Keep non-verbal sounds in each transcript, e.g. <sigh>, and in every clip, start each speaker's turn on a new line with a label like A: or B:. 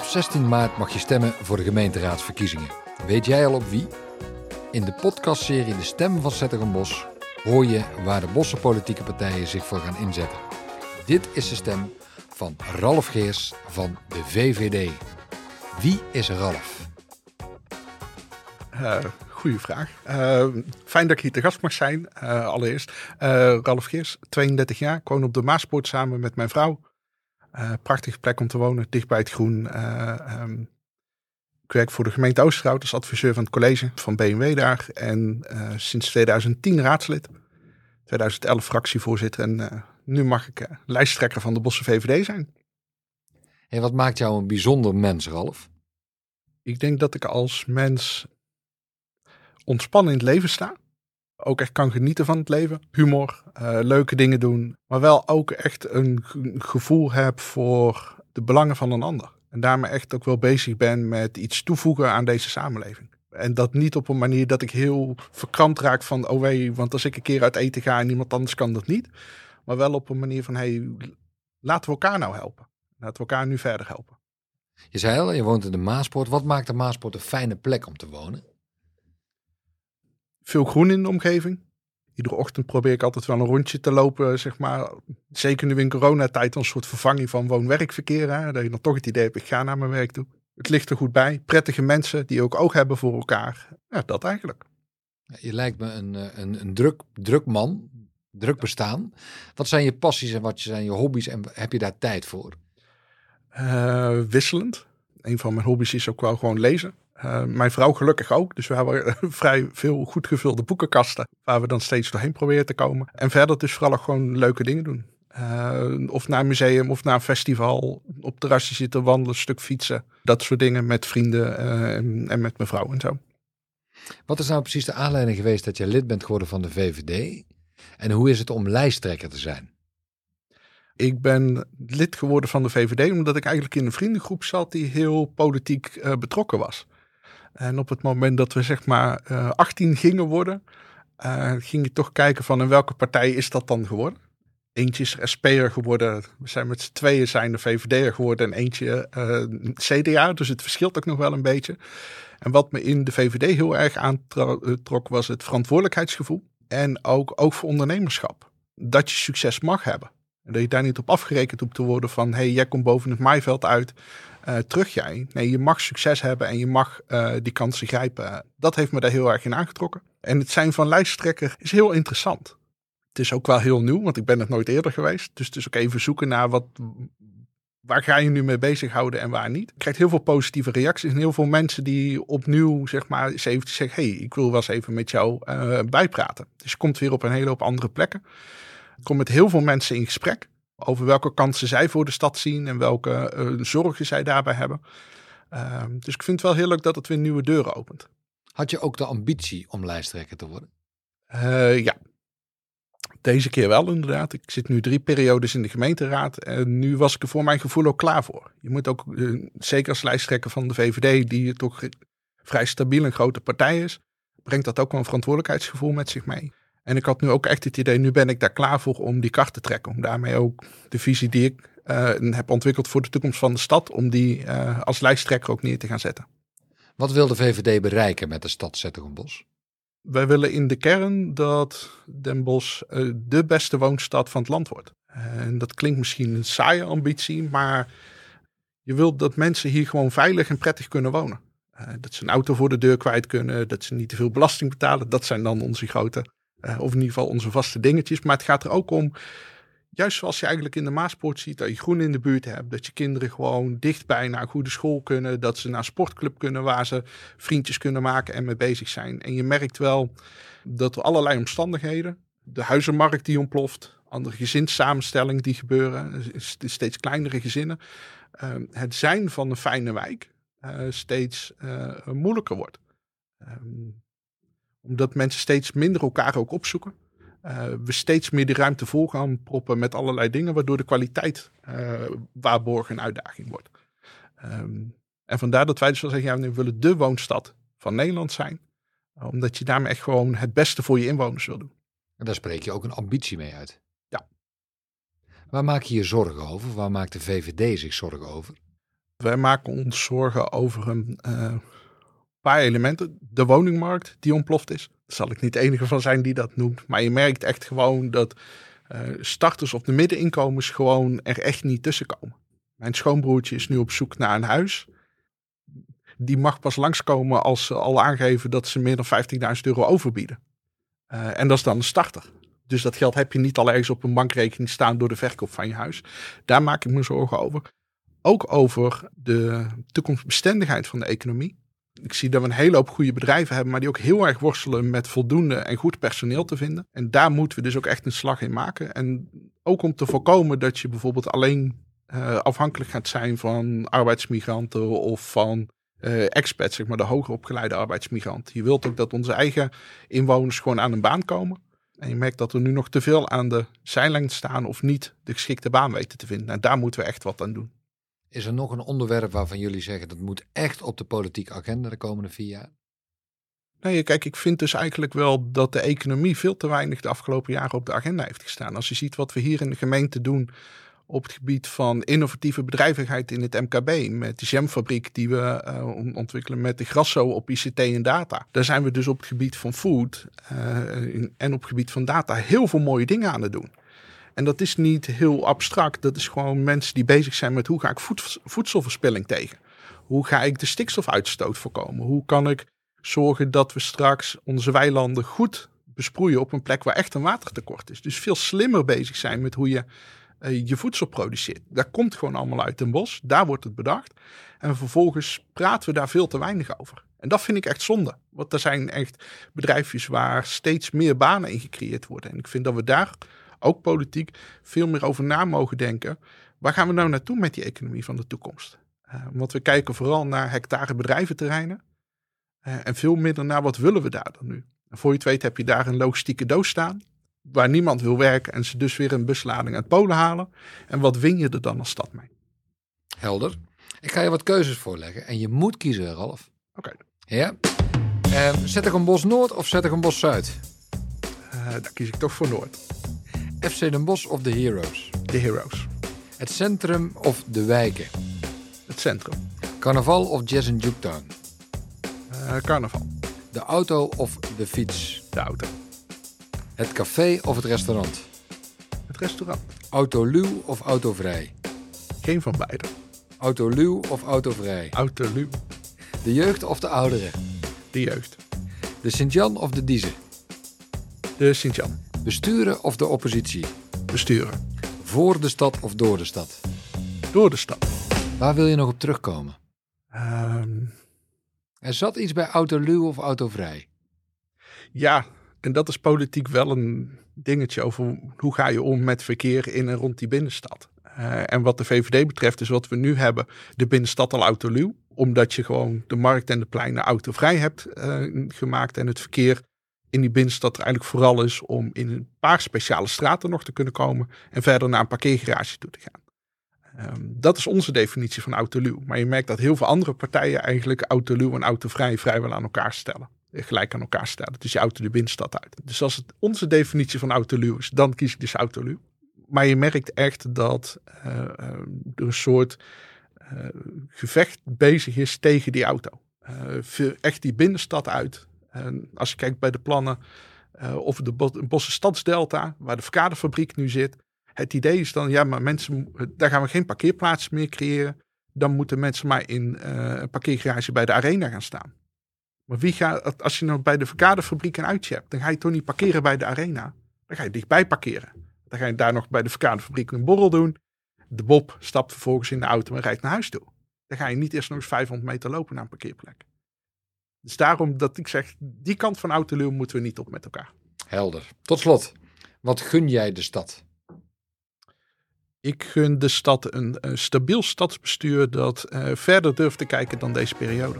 A: Op 16 maart mag je stemmen voor de gemeenteraadsverkiezingen. Weet jij al op wie? In de podcastserie De Stem van Zettergenbos hoor je waar de bosse politieke partijen zich voor gaan inzetten. Dit is de stem van Ralf Geers van de VVD. Wie is Ralf?
B: Uh, goeie vraag. Uh, fijn dat ik hier te gast mag zijn, uh, allereerst. Ralf Geers, 32 jaar, woon op de Maaspoort samen met mijn vrouw. Prachtige plek om te wonen, dicht bij het groen. Um, ik werk voor de gemeente Oosterhout als adviseur van het college van BMW daar. En sinds 2010 raadslid. 2011 fractievoorzitter en nu mag ik lijsttrekker van de Bosse VVD zijn.
A: En wat maakt jou een bijzonder mens, Ralf?
B: Ik denk dat ik als mens ontspannen in het leven sta. Ook echt kan genieten van het leven. Humor, uh, leuke dingen doen. Maar wel ook echt een gevoel heb voor de belangen van een ander. En daarmee echt ook wel bezig ben met iets toevoegen aan deze samenleving. En dat niet op een manier dat ik heel verkrampt raak van, oh wee, want als ik een keer uit eten ga en iemand anders kan dat niet. Maar wel op een manier van, hey, laten we elkaar nou helpen. Laten we elkaar nu verder helpen.
A: Je zei al, je woont in de Maaspoort. Wat maakt de Maaspoort een fijne plek om te wonen?
B: Veel groen in de omgeving. Iedere ochtend probeer ik altijd wel een rondje te lopen, zeg maar. Zeker nu in coronatijd een soort vervanging van woon-werkverkeer. Hè? Dat je dan toch het idee hebt, ik ga naar mijn werk toe. Het ligt er goed bij. Prettige mensen die ook oog hebben voor elkaar. Ja, dat eigenlijk.
A: Je lijkt me een, eh, een, een druk, druk man, druk bestaan. Wat zijn je passies en wat zijn je hobby's en heb je daar tijd voor?
B: Uh, wisselend. Een van mijn hobby's is ook wel gewoon lezen. Uh, mijn vrouw gelukkig ook. Dus we hebben <laughs> vrij veel goed gevulde boekenkasten. Waar we dan steeds doorheen proberen te komen. En verder dus vooral ook gewoon leuke dingen doen. Uh, of naar een museum of naar een festival. Op terrasje zitten, wandelen, stuk fietsen. Dat soort dingen met vrienden uh, en, en, met mijn vrouw en zo.
A: Wat is nou precies de aanleiding geweest dat je lid bent geworden van de VVD? En hoe is het om lijsttrekker te zijn?
B: Ik ben lid geworden van de VVD omdat ik eigenlijk in een vriendengroep zat die heel politiek betrokken was. En op het moment dat we zeg maar uh, eh, 18 gingen worden, uh, ging je toch kijken van in welke partij is dat dan geworden. Eentje is SP'er geworden, we zijn met z'n tweeën zijn de VVD'er geworden en eentje uh, eh, CDA, dus het verschilt ook nog wel een beetje. En wat me in de VVD heel erg aantrok was het verantwoordelijkheidsgevoel en ook, ook voor ondernemerschap. Dat je succes mag hebben. En dat je daar niet op afgerekend hoeft te worden van, hey, jij komt boven het maaiveld uit, uh, terug jij. Nee, je mag succes hebben en je mag uh, die kansen grijpen. Dat heeft me daar heel erg in aangetrokken. En het zijn van lijsttrekker is heel interessant. Het is ook wel heel nieuw, want ik ben het nooit eerder geweest. Dus het is ook even zoeken naar wat, waar ga je nu mee bezighouden en waar niet. Ik krijg heel veel positieve reacties en heel veel mensen die opnieuw zeg maar eens even zeggen, hey, ik wil wel eens even met jou uh, bijpraten. Dus je komt weer op een hele hoop andere plekken. Ik kom met heel veel mensen in gesprek over welke kansen zij voor de stad zien en welke uh, zorgen zij daarbij hebben. Uh, dus ik vind het wel heel leuk dat het weer nieuwe deuren opent.
A: Had je ook de ambitie om lijsttrekker te worden?
B: Uh, ja, deze keer wel inderdaad. Ik zit nu drie periodes in de gemeenteraad en nu was ik er voor mijn gevoel ook klaar voor. Je moet ook, uh, zeker als lijsttrekker van de VVD, die toch vrij stabiel en grote partij is, brengt dat ook wel een verantwoordelijkheidsgevoel met zich mee. En ik had nu ook echt het idee, nu ben ik daar klaar voor om die kracht te trekken. Om daarmee ook de visie die ik uh, heb ontwikkeld voor de toekomst van de stad, om die uh, als lijsttrekker ook neer te gaan zetten.
A: Wat wil de VVD bereiken met de stad Zettergenbos?
B: Wij willen in de kern dat Den Bosch uh, de beste woonstad van het land wordt. En dat klinkt misschien een saaie ambitie, maar je wilt dat mensen hier gewoon veilig en prettig kunnen wonen. dat ze een auto voor de deur kwijt kunnen, dat ze niet te veel belasting betalen. Dat zijn dan onze grote of in ieder geval onze vaste dingetjes. Maar het gaat er ook om, juist zoals je eigenlijk in de Maaspoort ziet, dat je groen in de buurt hebt. Dat je kinderen gewoon dichtbij naar een goede school kunnen. Dat ze naar een sportclub kunnen waar ze vriendjes kunnen maken en mee bezig zijn. En je merkt wel dat er allerlei omstandigheden, de huizenmarkt die ontploft, andere gezinssamenstellingen die gebeuren, steeds kleinere gezinnen. Uh, het zijn van een fijne wijk uh, steeds moeilijker wordt. Um, omdat mensen steeds minder elkaar ook opzoeken. Uh, we steeds meer de ruimte vol gaan proppen met allerlei dingen, waardoor de kwaliteit uh, waarborgen een uitdaging wordt. Um, en vandaar dat wij dus wel zeggen, ja, we willen de woonstad van Nederland zijn. Omdat je daarmee echt gewoon het beste voor je inwoners wil doen.
A: En daar spreek je ook een ambitie mee uit.
B: Ja.
A: Waar maak je je zorgen over? Waar maakt de VVD zich zorgen over?
B: Wij maken ons zorgen over een uh, paar elementen. De woningmarkt die ontploft is. Daar zal ik niet de enige van zijn die dat noemt. Maar je merkt echt gewoon dat uh, starters op de middeninkomens gewoon er echt niet tussen komen. Mijn schoonbroertje is nu op zoek naar een huis. Die mag pas langskomen als ze al aangeven dat ze meer dan 50.000 euro overbieden. Uh, en dat is dan een starter. Dus dat geld heb je niet al ergens op een bankrekening staan door de verkoop van je huis. Daar maak ik me zorgen over. Ook over de toekomstbestendigheid van de economie. Ik zie dat we een hele hoop goede bedrijven hebben, maar die ook heel erg worstelen met voldoende en goed personeel te vinden. En daar moeten we dus ook echt een slag in maken. En ook om te voorkomen dat je bijvoorbeeld alleen uh, afhankelijk gaat zijn van arbeidsmigranten of van uh, expats, zeg maar de hoger opgeleide arbeidsmigrant. Je wilt ook dat onze eigen inwoners gewoon aan een baan komen. En je merkt dat er nu nog te veel aan de zijlijn staan of niet de geschikte baan weten te vinden. En daar moeten we echt wat aan doen.
A: Is er nog een onderwerp waarvan jullie zeggen dat moet echt op de politieke agenda de komende vier jaar?
B: Nee, kijk, ik vind dus eigenlijk wel dat de economie veel te weinig de afgelopen jaren op de agenda heeft gestaan. Als je ziet wat we hier in de gemeente doen op het gebied van innovatieve bedrijvigheid in het MKB. Met de jamfabriek die we uh, ontwikkelen met de Grasso op ICT en data. Daar zijn we dus op het gebied van food uh, en op het gebied van data heel veel mooie dingen aan het doen. En dat is niet heel abstract. Dat is gewoon mensen die bezig zijn met hoe ga ik voed, voedselverspilling tegen? Hoe ga ik de stikstofuitstoot voorkomen? Hoe kan ik zorgen dat we straks onze weilanden goed besproeien op een plek waar echt een watertekort is? Dus veel slimmer bezig zijn met hoe je uh, je voedsel produceert. Dat komt gewoon allemaal uit een bos. Daar wordt het bedacht. En vervolgens praten we daar veel te weinig over. En dat vind ik echt zonde. Want er zijn echt bedrijfjes waar steeds meer banen in gecreëerd worden. En ik vind dat we daar ook politiek veel meer over na mogen denken. Waar gaan we nou naartoe met die economie van de toekomst? Uh, want we kijken vooral naar hectare bedrijventerreinen. Uh, en veel minder naar wat willen we daar dan nu. En voor je het weet heb je daar een logistieke doos staan waar niemand wil werken en ze dus weer een buslading uit Polen halen. En wat win je er dan als stad mee?
A: Helder. Ik ga je wat keuzes voorleggen en je moet kiezen, Ralf.
B: Oké.
A: Okay. Ja. Uh, zet ik een bos Noord of zet ik een bos Zuid?
B: Uh, dan kies ik toch voor Noord.
A: FC Den Bosch of de Heroes?
B: De Heroes.
A: Het centrum of de wijken?
B: Het centrum.
A: Carnaval of Jazz in Juketown?
B: Uh, carnaval.
A: De auto of de fiets?
B: De auto.
A: Het café of het restaurant?
B: Het restaurant.
A: Autoluw of autovrij?
B: Geen van beide.
A: Autoluw of autovrij?
B: Autoluw.
A: De jeugd of de ouderen?
B: De jeugd.
A: De Sint-Jan of de Diezen?
B: De Sint-Jan.
A: Besturen of de oppositie?
B: Besturen.
A: Voor de stad of door de stad?
B: Door de stad.
A: Waar wil je nog op terugkomen?
B: Um...
A: Er zat iets bij autoluw of autovrij?
B: Ja, en dat is politiek wel een dingetje over hoe ga je om met verkeer in en rond die binnenstad. Uh, en wat de VVD betreft is wat we nu hebben, de binnenstad al autoluw. Omdat je gewoon de markt en de pleinen autovrij hebt uh, gemaakt. En het verkeer in die binnenstad er eigenlijk vooral is om in een paar speciale straten nog te kunnen komen. En verder naar een parkeergarage toe te gaan. Um, dat is onze definitie van autoluw. Maar je merkt dat heel veel andere partijen eigenlijk autoluw en autovrij vrijwel aan elkaar stellen gelijk aan elkaar stellen. Dus je auto de binnenstad uit. Dus als het onze definitie van autoluw is, dan kies ik dus autoluw. Maar je merkt echt dat uh, er een soort uh, gevecht bezig is tegen die auto. Echt die binnenstad uit. En als je kijkt bij de plannen of de Bosse Stadsdelta, waar de verkaderfabriek nu zit. Het idee is dan, ja, maar mensen, daar gaan we geen parkeerplaatsen meer creëren. Dan moeten mensen maar in een parkeergarage bij de arena gaan staan. Maar wie gaat, als je nou bij de verkaderfabriek een uitje hebt, dan ga je toch niet parkeren bij de arena. Dan ga je dichtbij parkeren. Dan ga je daar nog bij de verkaderfabriek een borrel doen. De Bob stapt vervolgens in de auto en rijdt naar huis toe. Dan ga je niet eerst nog eens 500 meter lopen naar een parkeerplek. Dus daarom dat ik zeg, die kant van Autoluw moeten we niet op met elkaar.
A: Helder. Tot slot, wat gun jij de stad?
B: Ik gun de stad een, een stabiel stadsbestuur dat uh, verder durft te kijken dan deze periode.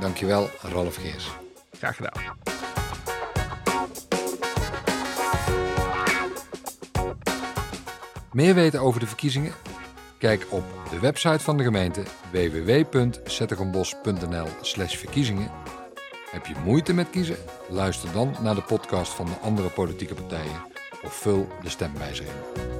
A: Dankjewel, Rolf Geers.
B: Graag gedaan.
A: Meer weten over de verkiezingen? Kijk op de website van de gemeente www.zetterenbos.nl/verkiezingen. Heb je moeite met kiezen? Luister dan naar de podcast van de andere politieke partijen of vul de stemwijzer in.